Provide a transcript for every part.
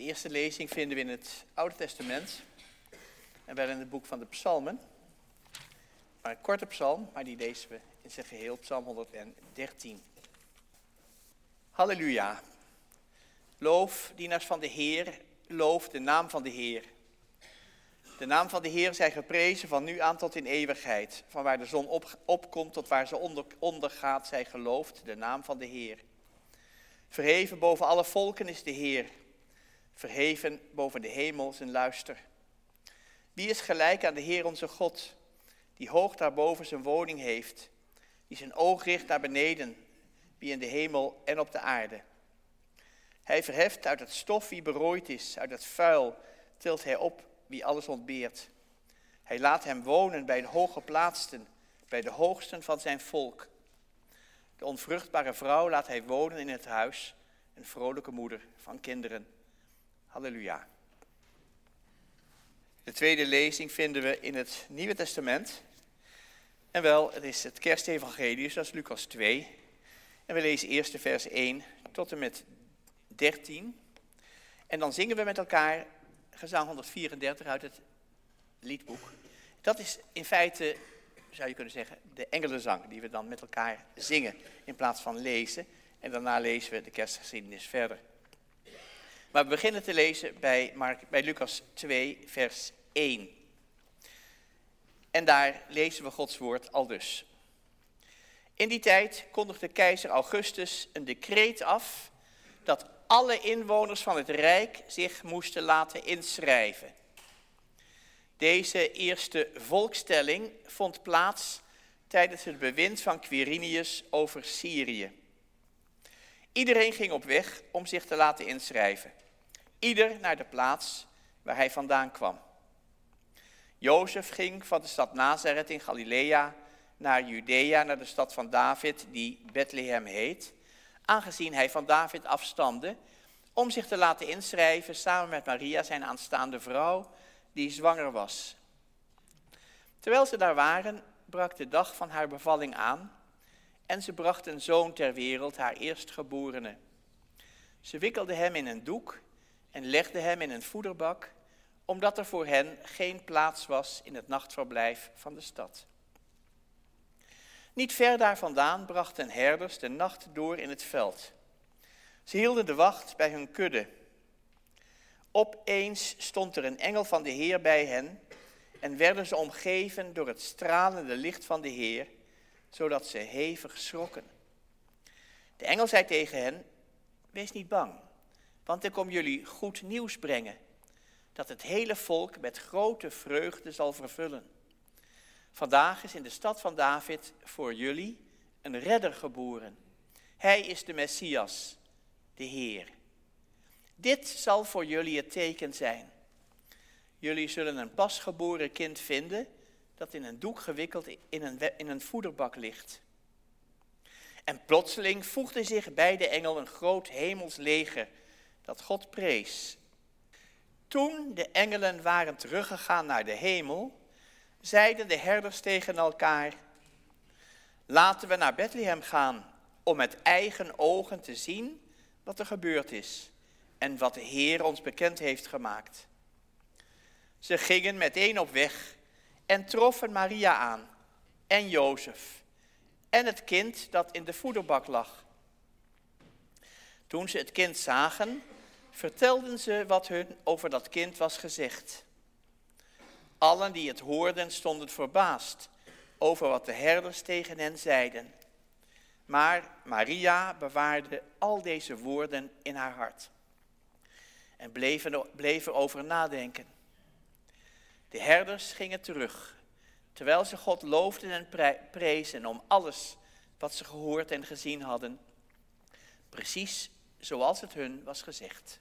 De eerste lezing vinden we in het Oude Testament en wel in het boek van de Psalmen. Maar een korte psalm, maar die lezen we in zijn geheel, Psalm 113. Halleluja. Loof, dienaars van de Heer, loof de naam van de Heer. De naam van de Heer zij geprezen van nu aan tot in eeuwigheid. Van waar de zon op, opkomt tot waar ze onder, ondergaat, zij gelooft de naam van de Heer. Verheven boven alle volken is de Heer. Verheven boven de hemel zijn luister. Wie is gelijk aan de Heer onze God, die hoog daarboven zijn woning heeft, die zijn oog richt naar beneden, wie in de hemel en op de aarde. Hij verheft uit het stof wie berooid is, uit het vuil tilt hij op wie alles ontbeert. Hij laat hem wonen bij de hooggeplaatsten, bij de hoogsten van zijn volk. De onvruchtbare vrouw laat hij wonen in het huis, een vrolijke moeder van kinderen. Halleluja. De tweede lezing vinden we in het Nieuwe Testament. En wel, het is het kerstevangelie, zoals Lucas 2. En we lezen eerst vers 1 tot en met 13. En dan zingen we met elkaar gezang 134 uit het liedboek. Dat is in feite, zou je kunnen zeggen, de engelenzang die we dan met elkaar zingen in plaats van lezen. En daarna lezen we de kerstgeschiedenis verder. Maar we beginnen te lezen bij, bij Lucas 2, vers 1. En daar lezen we Gods woord al dus. In die tijd kondigde keizer Augustus een decreet af dat alle inwoners van het Rijk zich moesten laten inschrijven. Deze eerste volkstelling vond plaats tijdens het bewind van Quirinius over Syrië. Iedereen ging op weg om zich te laten inschrijven. Ieder naar de plaats waar hij vandaan kwam. Jozef ging van de stad Nazareth in Galilea naar Judea, naar de stad van David, die Bethlehem heet, aangezien hij van David afstamde, om zich te laten inschrijven samen met Maria, zijn aanstaande vrouw, die zwanger was. Terwijl ze daar waren, brak de dag van haar bevalling aan en ze bracht een zoon ter wereld, haar eerstgeborene. Ze wikkelde hem in een doek en legde hem in een voederbak, omdat er voor hen geen plaats was in het nachtverblijf van de stad. Niet ver daar vandaan brachten herders de nacht door in het veld. Ze hielden de wacht bij hun kudde. Opeens stond er een engel van de Heer bij hen en werden ze omgeven door het stralende licht van de Heer, zodat ze hevig schrokken. De engel zei tegen hen, wees niet bang, want ik kom jullie goed nieuws brengen, dat het hele volk met grote vreugde zal vervullen. Vandaag is in de stad van David voor jullie een redder geboren. Hij is de Messias, de Heer. Dit zal voor jullie het teken zijn. Jullie zullen een pasgeboren kind vinden dat in een doek gewikkeld in een, in een voederbak ligt. En plotseling voegde zich bij de engel een groot hemels leger dat God prees. Toen de engelen waren teruggegaan naar de hemel, zeiden de herders tegen elkaar, laten we naar Bethlehem gaan om met eigen ogen te zien wat er gebeurd is en wat de Heer ons bekend heeft gemaakt. Ze gingen meteen op weg en troffen Maria aan en Jozef en het kind dat in de voederbak lag. Toen ze het kind zagen, vertelden ze wat hun over dat kind was gezegd. Allen die het hoorden stonden verbaasd over wat de herders tegen hen zeiden. Maar Maria bewaarde al deze woorden in haar hart en bleven, bleven over nadenken. De herders gingen terug, terwijl ze God loofden en prezen om alles wat ze gehoord en gezien hadden, precies zoals het hun was gezegd.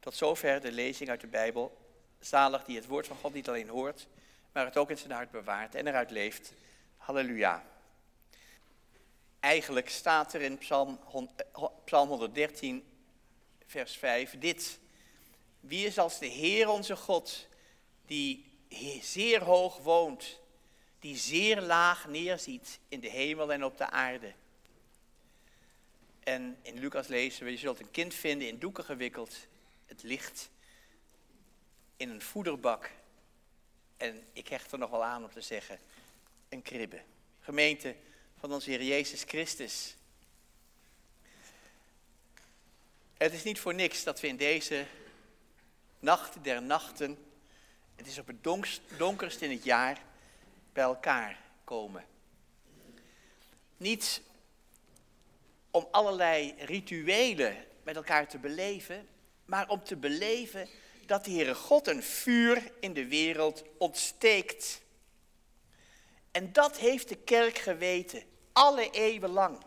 Tot zover de lezing uit de Bijbel. Zalig die het woord van God niet alleen hoort, maar het ook in zijn hart bewaart en eruit leeft. Halleluja. Eigenlijk staat er in Psalm, eh, Psalm 113, vers 5, dit. Wie is als de Heer onze God, die zeer hoog woont, die zeer laag neerziet in de hemel en op de aarde. En in Lucas lezen we, je zult een kind vinden in doeken gewikkeld, het licht in een voederbak. En ik hecht er nog wel aan om te zeggen, een kribbe. Gemeente van onze Heer Jezus Christus. Het is niet voor niks dat we in deze nacht der nachten, het is op het donkerst in het jaar, bij elkaar komen. Niet om allerlei rituelen met elkaar te beleven, maar om te beleven dat de Heere God een vuur in de wereld ontsteekt. En dat heeft de kerk geweten, alle eeuwen lang.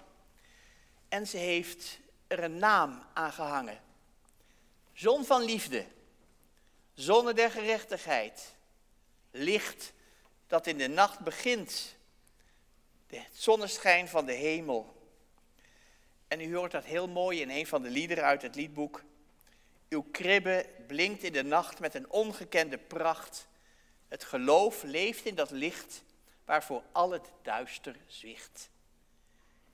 En ze heeft er een naam aan gehangen. Zon van liefde, zonne der gerechtigheid, licht dat in de nacht begint, de zonneschijn van de hemel. En u hoort dat heel mooi in een van de liederen uit het liedboek. Uw kribbe blinkt in de nacht met een ongekende pracht. Het geloof leeft in dat licht waarvoor al het duister zwicht.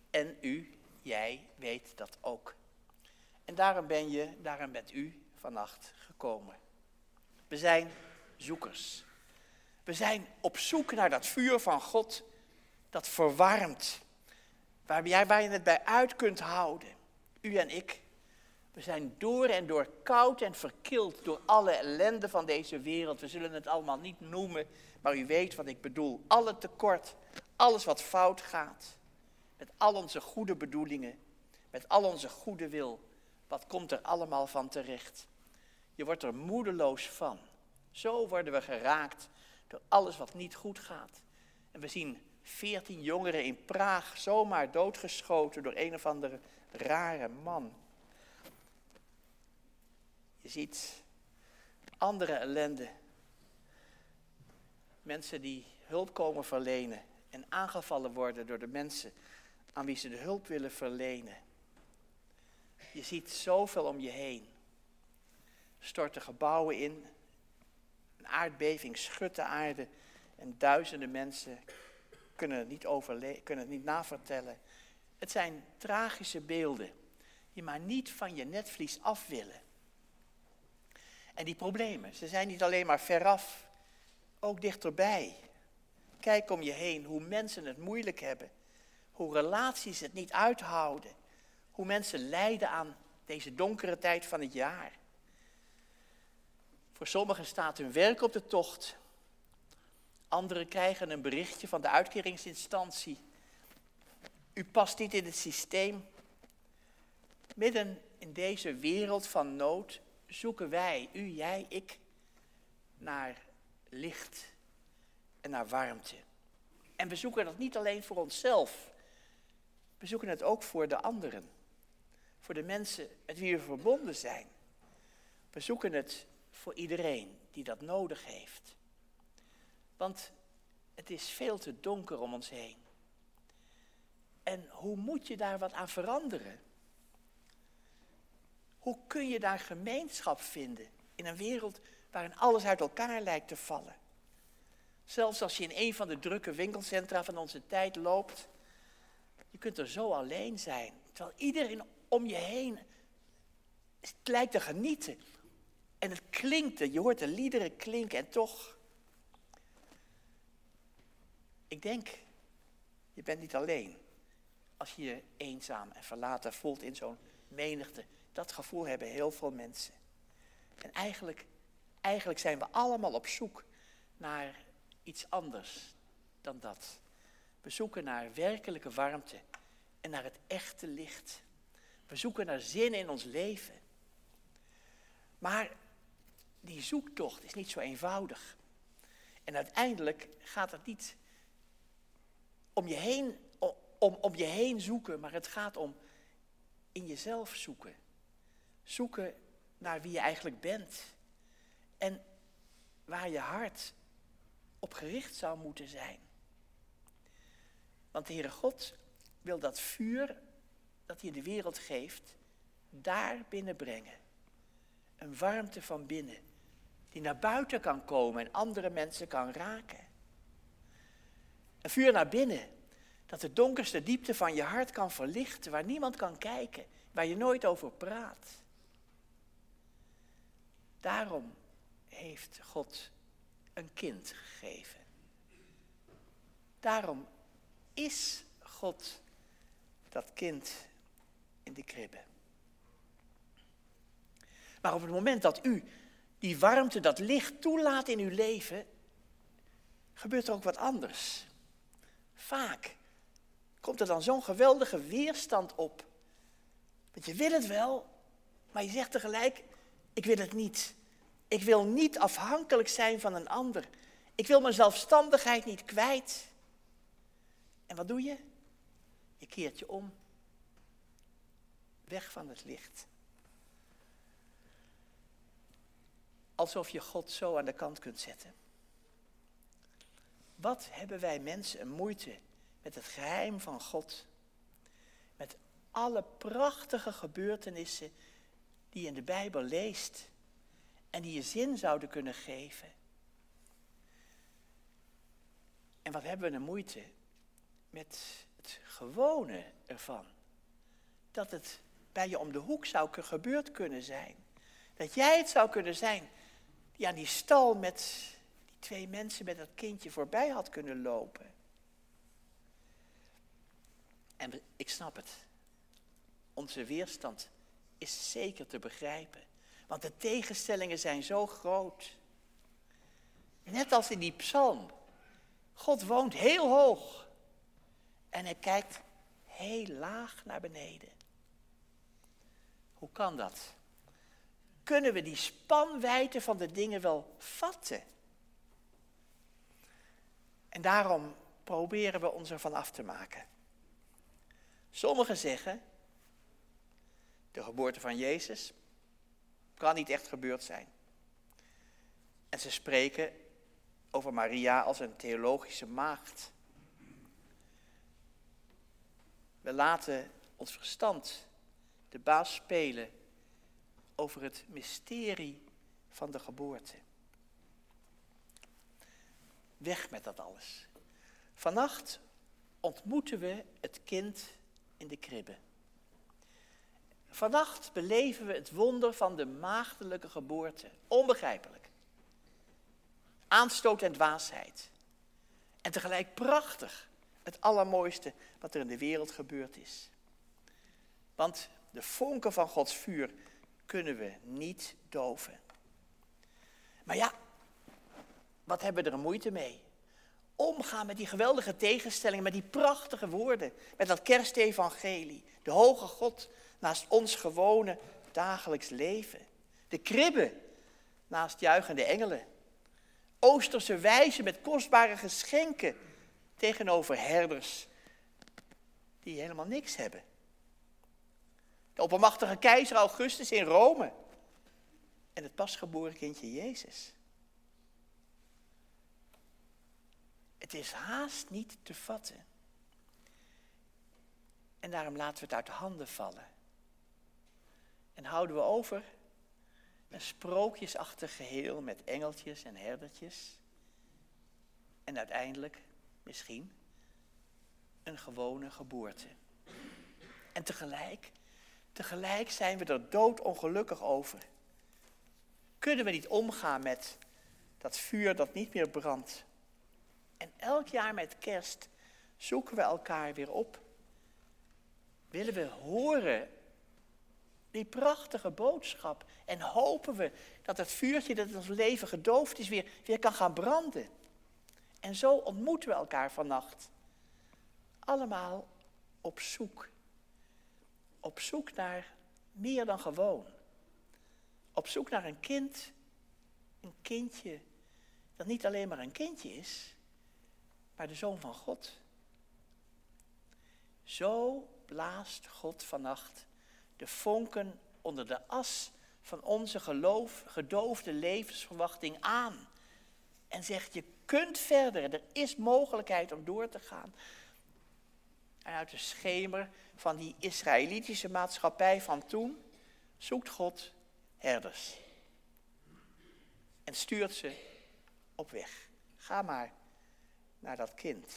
En u, jij, weet dat ook. En daarom ben je, daarom bent u vannacht gekomen. We zijn zoekers. We zijn op zoek naar dat vuur van God dat verwarmt. Waar, jij, je het bij uit kunt houden. U en ik. We zijn door en door koud en verkild door alle ellende van deze wereld. We zullen het allemaal niet noemen, maar u weet wat ik bedoel. Alle tekort, alles wat fout gaat. Met al onze goede bedoelingen, met al onze goede wil. Wat komt er allemaal van terecht? Je wordt er moedeloos van. Zo worden we geraakt door alles wat niet goed gaat. En we zien veertien jongeren in Praag zomaar doodgeschoten door een of andere rare man. Je ziet andere ellende. Mensen die hulp komen verlenen en aangevallen worden door de mensen aan wie ze de hulp willen verlenen. Je ziet zoveel om je heen. Storten gebouwen in, een aardbeving schudt de aarde en duizenden mensen kunnen het niet, overle kunnen het niet navertellen. Het zijn tragische beelden die maar niet van je netvlies af willen. En die problemen, ze zijn niet alleen maar veraf, ook dichterbij. Kijk om je heen hoe mensen het moeilijk hebben, hoe relaties het niet uithouden, hoe mensen lijden aan deze donkere tijd van het jaar. Voor sommigen staat hun werk op de tocht. Anderen krijgen een berichtje van de uitkeringsinstantie. U past niet in het systeem. Midden in deze wereld van nood zoeken wij, u, jij, ik, naar licht en naar warmte. En we zoeken dat niet alleen voor onszelf. We zoeken het ook voor de anderen. Voor de mensen met wie we verbonden zijn. We zoeken het voor iedereen die dat nodig heeft. Want het is veel te donker om ons heen. En hoe moet je daar wat aan veranderen? Hoe kun je daar gemeenschap vinden in een wereld waarin alles uit elkaar lijkt te vallen? Zelfs als je in een van de drukke winkelcentra van onze tijd loopt, je kunt er zo alleen zijn. Terwijl iedereen om je heen lijkt te genieten. En het klinkt, je hoort de liederen klinken en toch. Ik denk, je bent niet alleen. Als je je eenzaam en verlaten voelt in zo'n menigte. Dat gevoel hebben heel veel mensen. En eigenlijk, eigenlijk zijn we allemaal op zoek naar iets anders dan dat. We zoeken naar werkelijke warmte en naar het echte licht. We zoeken naar zin in ons leven. Maar die zoektocht is niet zo eenvoudig. En uiteindelijk gaat het niet om je heen, om, om je heen zoeken, maar het gaat om in jezelf zoeken. Zoeken naar wie je eigenlijk bent. En waar je hart op gericht zou moeten zijn. Want de Heere God wil dat vuur dat hij de wereld geeft, daar binnenbrengen. Een warmte van binnen, die naar buiten kan komen en andere mensen kan raken. Een vuur naar binnen, dat de donkerste diepte van je hart kan verlichten, waar niemand kan kijken, waar je nooit over praat. Daarom heeft God een kind gegeven. Daarom is God dat kind in de kribbe. Maar op het moment dat u die warmte, dat licht toelaat in uw leven, gebeurt er ook wat anders. Vaak komt er dan zo'n geweldige weerstand op. Want je wil het wel, maar je zegt tegelijk, ik wil het niet. Ik wil niet afhankelijk zijn van een ander. Ik wil mijn zelfstandigheid niet kwijt. En wat doe je? Je keert je om. Weg van het licht. Alsof je God zo aan de kant kunt zetten. Wat hebben wij mensen een moeite met het geheim van God? Met alle prachtige gebeurtenissen die je in de Bijbel leest en die je zin zouden kunnen geven. En wat hebben we een moeite met het gewone ervan? Dat het bij je om de hoek zou gebeurd kunnen zijn. Dat jij het zou kunnen zijn die die stal met die twee mensen met dat kindje voorbij had kunnen lopen. En ik snap het. Onze weerstand is zeker te begrijpen. Want de tegenstellingen zijn zo groot. Net als in die psalm. God woont heel hoog. En hij kijkt heel laag naar beneden. Hoe kan dat? Kunnen we die spanwijte van de dingen wel vatten? En daarom proberen we ons ervan af te maken. Sommigen zeggen, de geboorte van Jezus kan niet echt gebeurd zijn. En ze spreken over Maria als een theologische maagd. We laten ons verstand de baas spelen over het mysterie van de geboorte. Weg met dat alles. Vannacht ontmoeten we het kind in de kribbe. Vannacht beleven we het wonder van de maagdelijke geboorte. Onbegrijpelijk. Aanstoot en dwaasheid. En tegelijk prachtig. Het allermooiste wat er in de wereld gebeurd is. Want de vonken van Gods vuur kunnen we niet doven. Maar ja, wat hebben we er moeite mee? Omgaan met die geweldige tegenstellingen, met die prachtige woorden, met dat kerstevangelie. De hoge God naast ons gewone dagelijks leven. De kribben naast juichende engelen. Oosterse wijzen met kostbare geschenken tegenover herders die helemaal niks hebben. De oppermachtige keizer Augustus in Rome. En het pasgeboren kindje Jezus. Het is haast niet te vatten. En daarom laten we het uit de handen vallen. En houden we over een sprookjesachtig geheel met engeltjes en herdertjes. En uiteindelijk, misschien, een gewone geboorte. En tegelijk, tegelijk zijn we er doodongelukkig over. Kunnen we niet omgaan met dat vuur dat niet meer brandt? En elk jaar met kerst zoeken we elkaar weer op. Willen we horen die prachtige boodschap. En hopen we dat het vuurtje dat in ons leven gedoofd is weer, weer kan gaan branden. En zo ontmoeten we elkaar vannacht. Allemaal op zoek. Op zoek naar meer dan gewoon. Op zoek naar een kind, een kindje, dat niet alleen maar een kindje is, maar de zoon van God. Zo blaast God vannacht de vonken onder de as van onze geloof, gedoofde levensverwachting aan. En zegt, je kunt verder, er is mogelijkheid om door te gaan. En uit de schemer van die Israëlitische maatschappij van toen zoekt God herders. En stuurt ze op weg. Ga maar naar dat kind.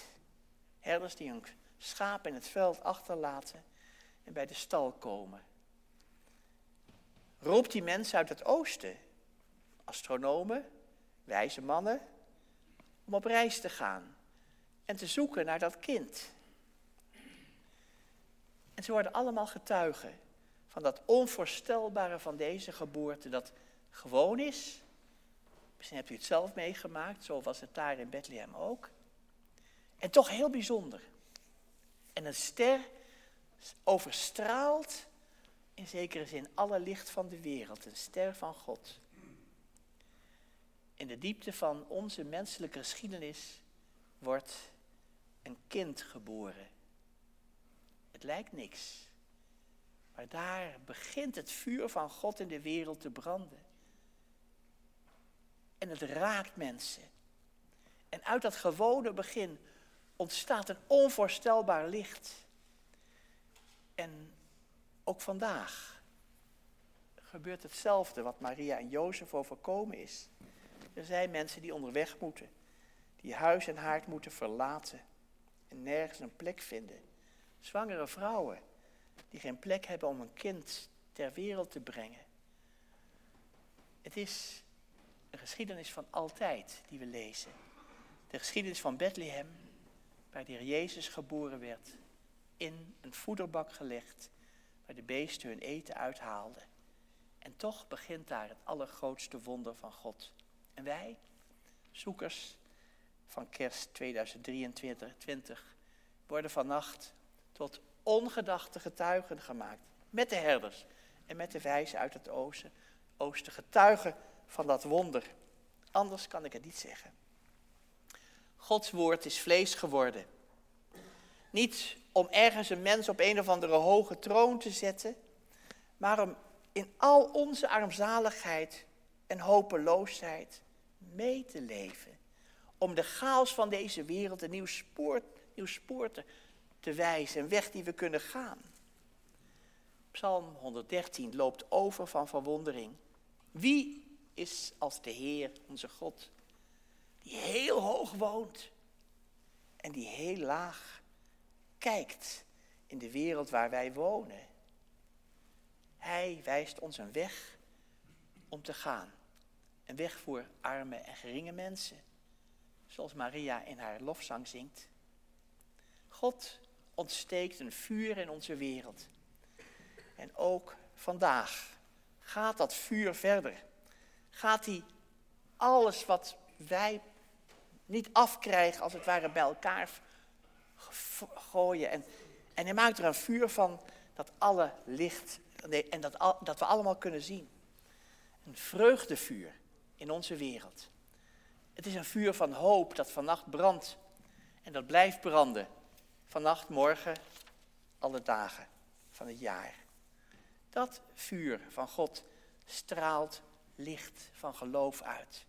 Herders die een schaap in het veld achterlaten en bij de stal komen roept die mensen uit het oosten. astronomen, wijze mannen, om op reis te gaan en te zoeken naar dat kind. En ze worden allemaal getuigen van dat onvoorstelbare van deze geboorte, dat gewoon is. Misschien hebt u het zelf meegemaakt, zo was het daar in Bethlehem ook. En toch heel bijzonder. En een ster overstraalt in zekere zin alle licht van de wereld, een ster van God. In de diepte van onze menselijke geschiedenis wordt een kind geboren. Lijkt niks. Maar daar begint het vuur van God in de wereld te branden. En het raakt mensen. En uit dat gewone begin ontstaat een onvoorstelbaar licht. En ook vandaag gebeurt hetzelfde wat Maria en Jozef overkomen is. Er zijn mensen die onderweg moeten, die huis en haard moeten verlaten en nergens een plek vinden. Zwangere vrouwen die geen plek hebben om een kind ter wereld te brengen. Het is een geschiedenis van altijd die we lezen. De geschiedenis van Bethlehem, waar de Heer Jezus geboren werd, in een voederbak gelegd, waar de beesten hun eten uithaalden. En toch begint daar het allergrootste wonder van God. En wij, zoekers van kerst 2023, worden vannacht tot ongedachte getuigen gemaakt. Met de herders en met de wijzen uit het oosten. Oosten getuigen van dat wonder. Anders kan ik het niet zeggen. Gods woord is vlees geworden. Niet om ergens een mens op een of andere hoge troon te zetten, maar om in al onze armzaligheid en hopeloosheid mee te leven. Om de chaos van deze wereld een nieuw spoor, nieuw spoor te, te wijzen, een weg die we kunnen gaan. Psalm 113 loopt over van verwondering. Wie is als de Heer, onze God, die heel hoog woont en die heel laag kijkt in de wereld waar wij wonen. Hij wijst ons een weg om te gaan. Een weg voor arme en geringe mensen. Zoals Maria in haar lofzang zingt. God ontsteekt een vuur in onze wereld. En ook vandaag gaat dat vuur verder. Gaat hij alles wat wij niet afkrijgen, als het ware bij elkaar gooien. En, en hij maakt er een vuur van dat alle licht en dat, dat we allemaal kunnen zien. Een vreugdevuur in onze wereld. Het is een vuur van hoop dat vannacht brandt. En dat blijft branden. Vannacht, morgen, alle dagen van het jaar. Dat vuur van God straalt licht van geloof uit.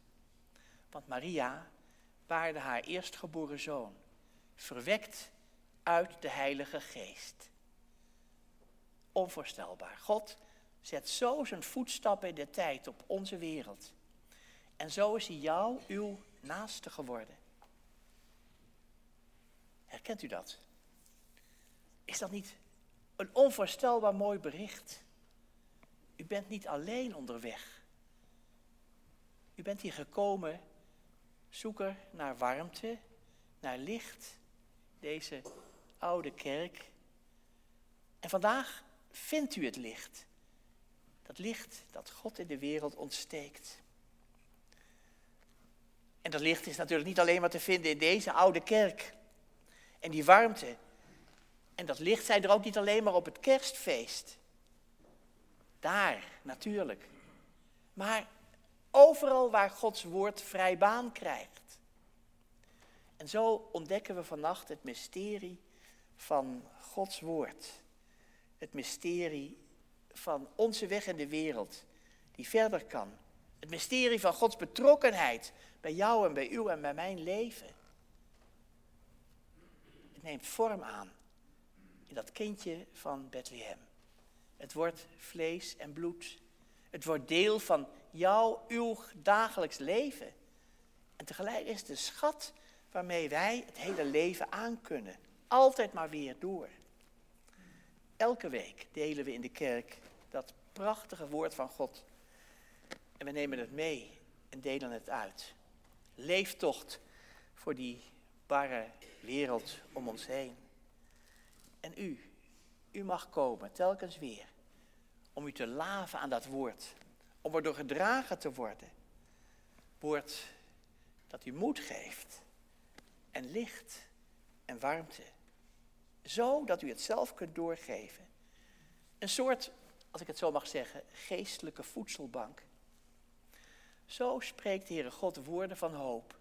Want Maria baarde haar eerstgeboren zoon, verwekt uit de Heilige Geest. Onvoorstelbaar. God zet zo zijn voetstappen in de tijd op onze wereld. En zo is hij jou, uw naaste geworden. Herkent u dat? Is dat niet een onvoorstelbaar mooi bericht? U bent niet alleen onderweg. U bent hier gekomen, zoeker naar warmte, naar licht, deze oude kerk. En vandaag vindt u het licht. Dat licht dat God in de wereld ontsteekt. En dat licht is natuurlijk niet alleen maar te vinden in deze oude kerk. En die warmte. En dat licht zijn er ook niet alleen maar op het kerstfeest. Daar, natuurlijk. Maar overal waar Gods woord vrij baan krijgt. En zo ontdekken we vannacht het mysterie van Gods woord. Het mysterie van onze weg in de wereld, die verder kan. Het mysterie van Gods betrokkenheid bij jou en bij u en bij mijn leven. Het neemt vorm aan dat kindje van Bethlehem. Het wordt vlees en bloed. Het wordt deel van jouw, uw dagelijks leven. En tegelijk is het de schat waarmee wij het hele leven aankunnen. Altijd maar weer door. Elke week delen we in de kerk dat prachtige woord van God. En we nemen het mee en delen het uit. Leeftocht voor die barre wereld om ons heen. En u, u mag komen, telkens weer, om u te laven aan dat woord, om erdoor gedragen te worden. Woord dat u moed geeft en licht en warmte. Zo dat u het zelf kunt doorgeven. Een soort, als ik het zo mag zeggen, geestelijke voedselbank. Zo spreekt de Heere God woorden van hoop,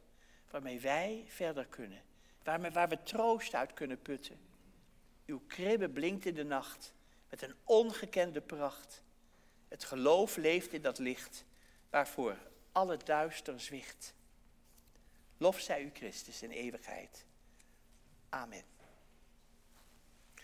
waarmee wij verder kunnen, waarmee, waar we troost uit kunnen putten. Uw kribbe blinkt in de nacht met een ongekende pracht. Het geloof leeft in dat licht, waarvoor alle duister zwicht. Lof zij u Christus in eeuwigheid. Amen.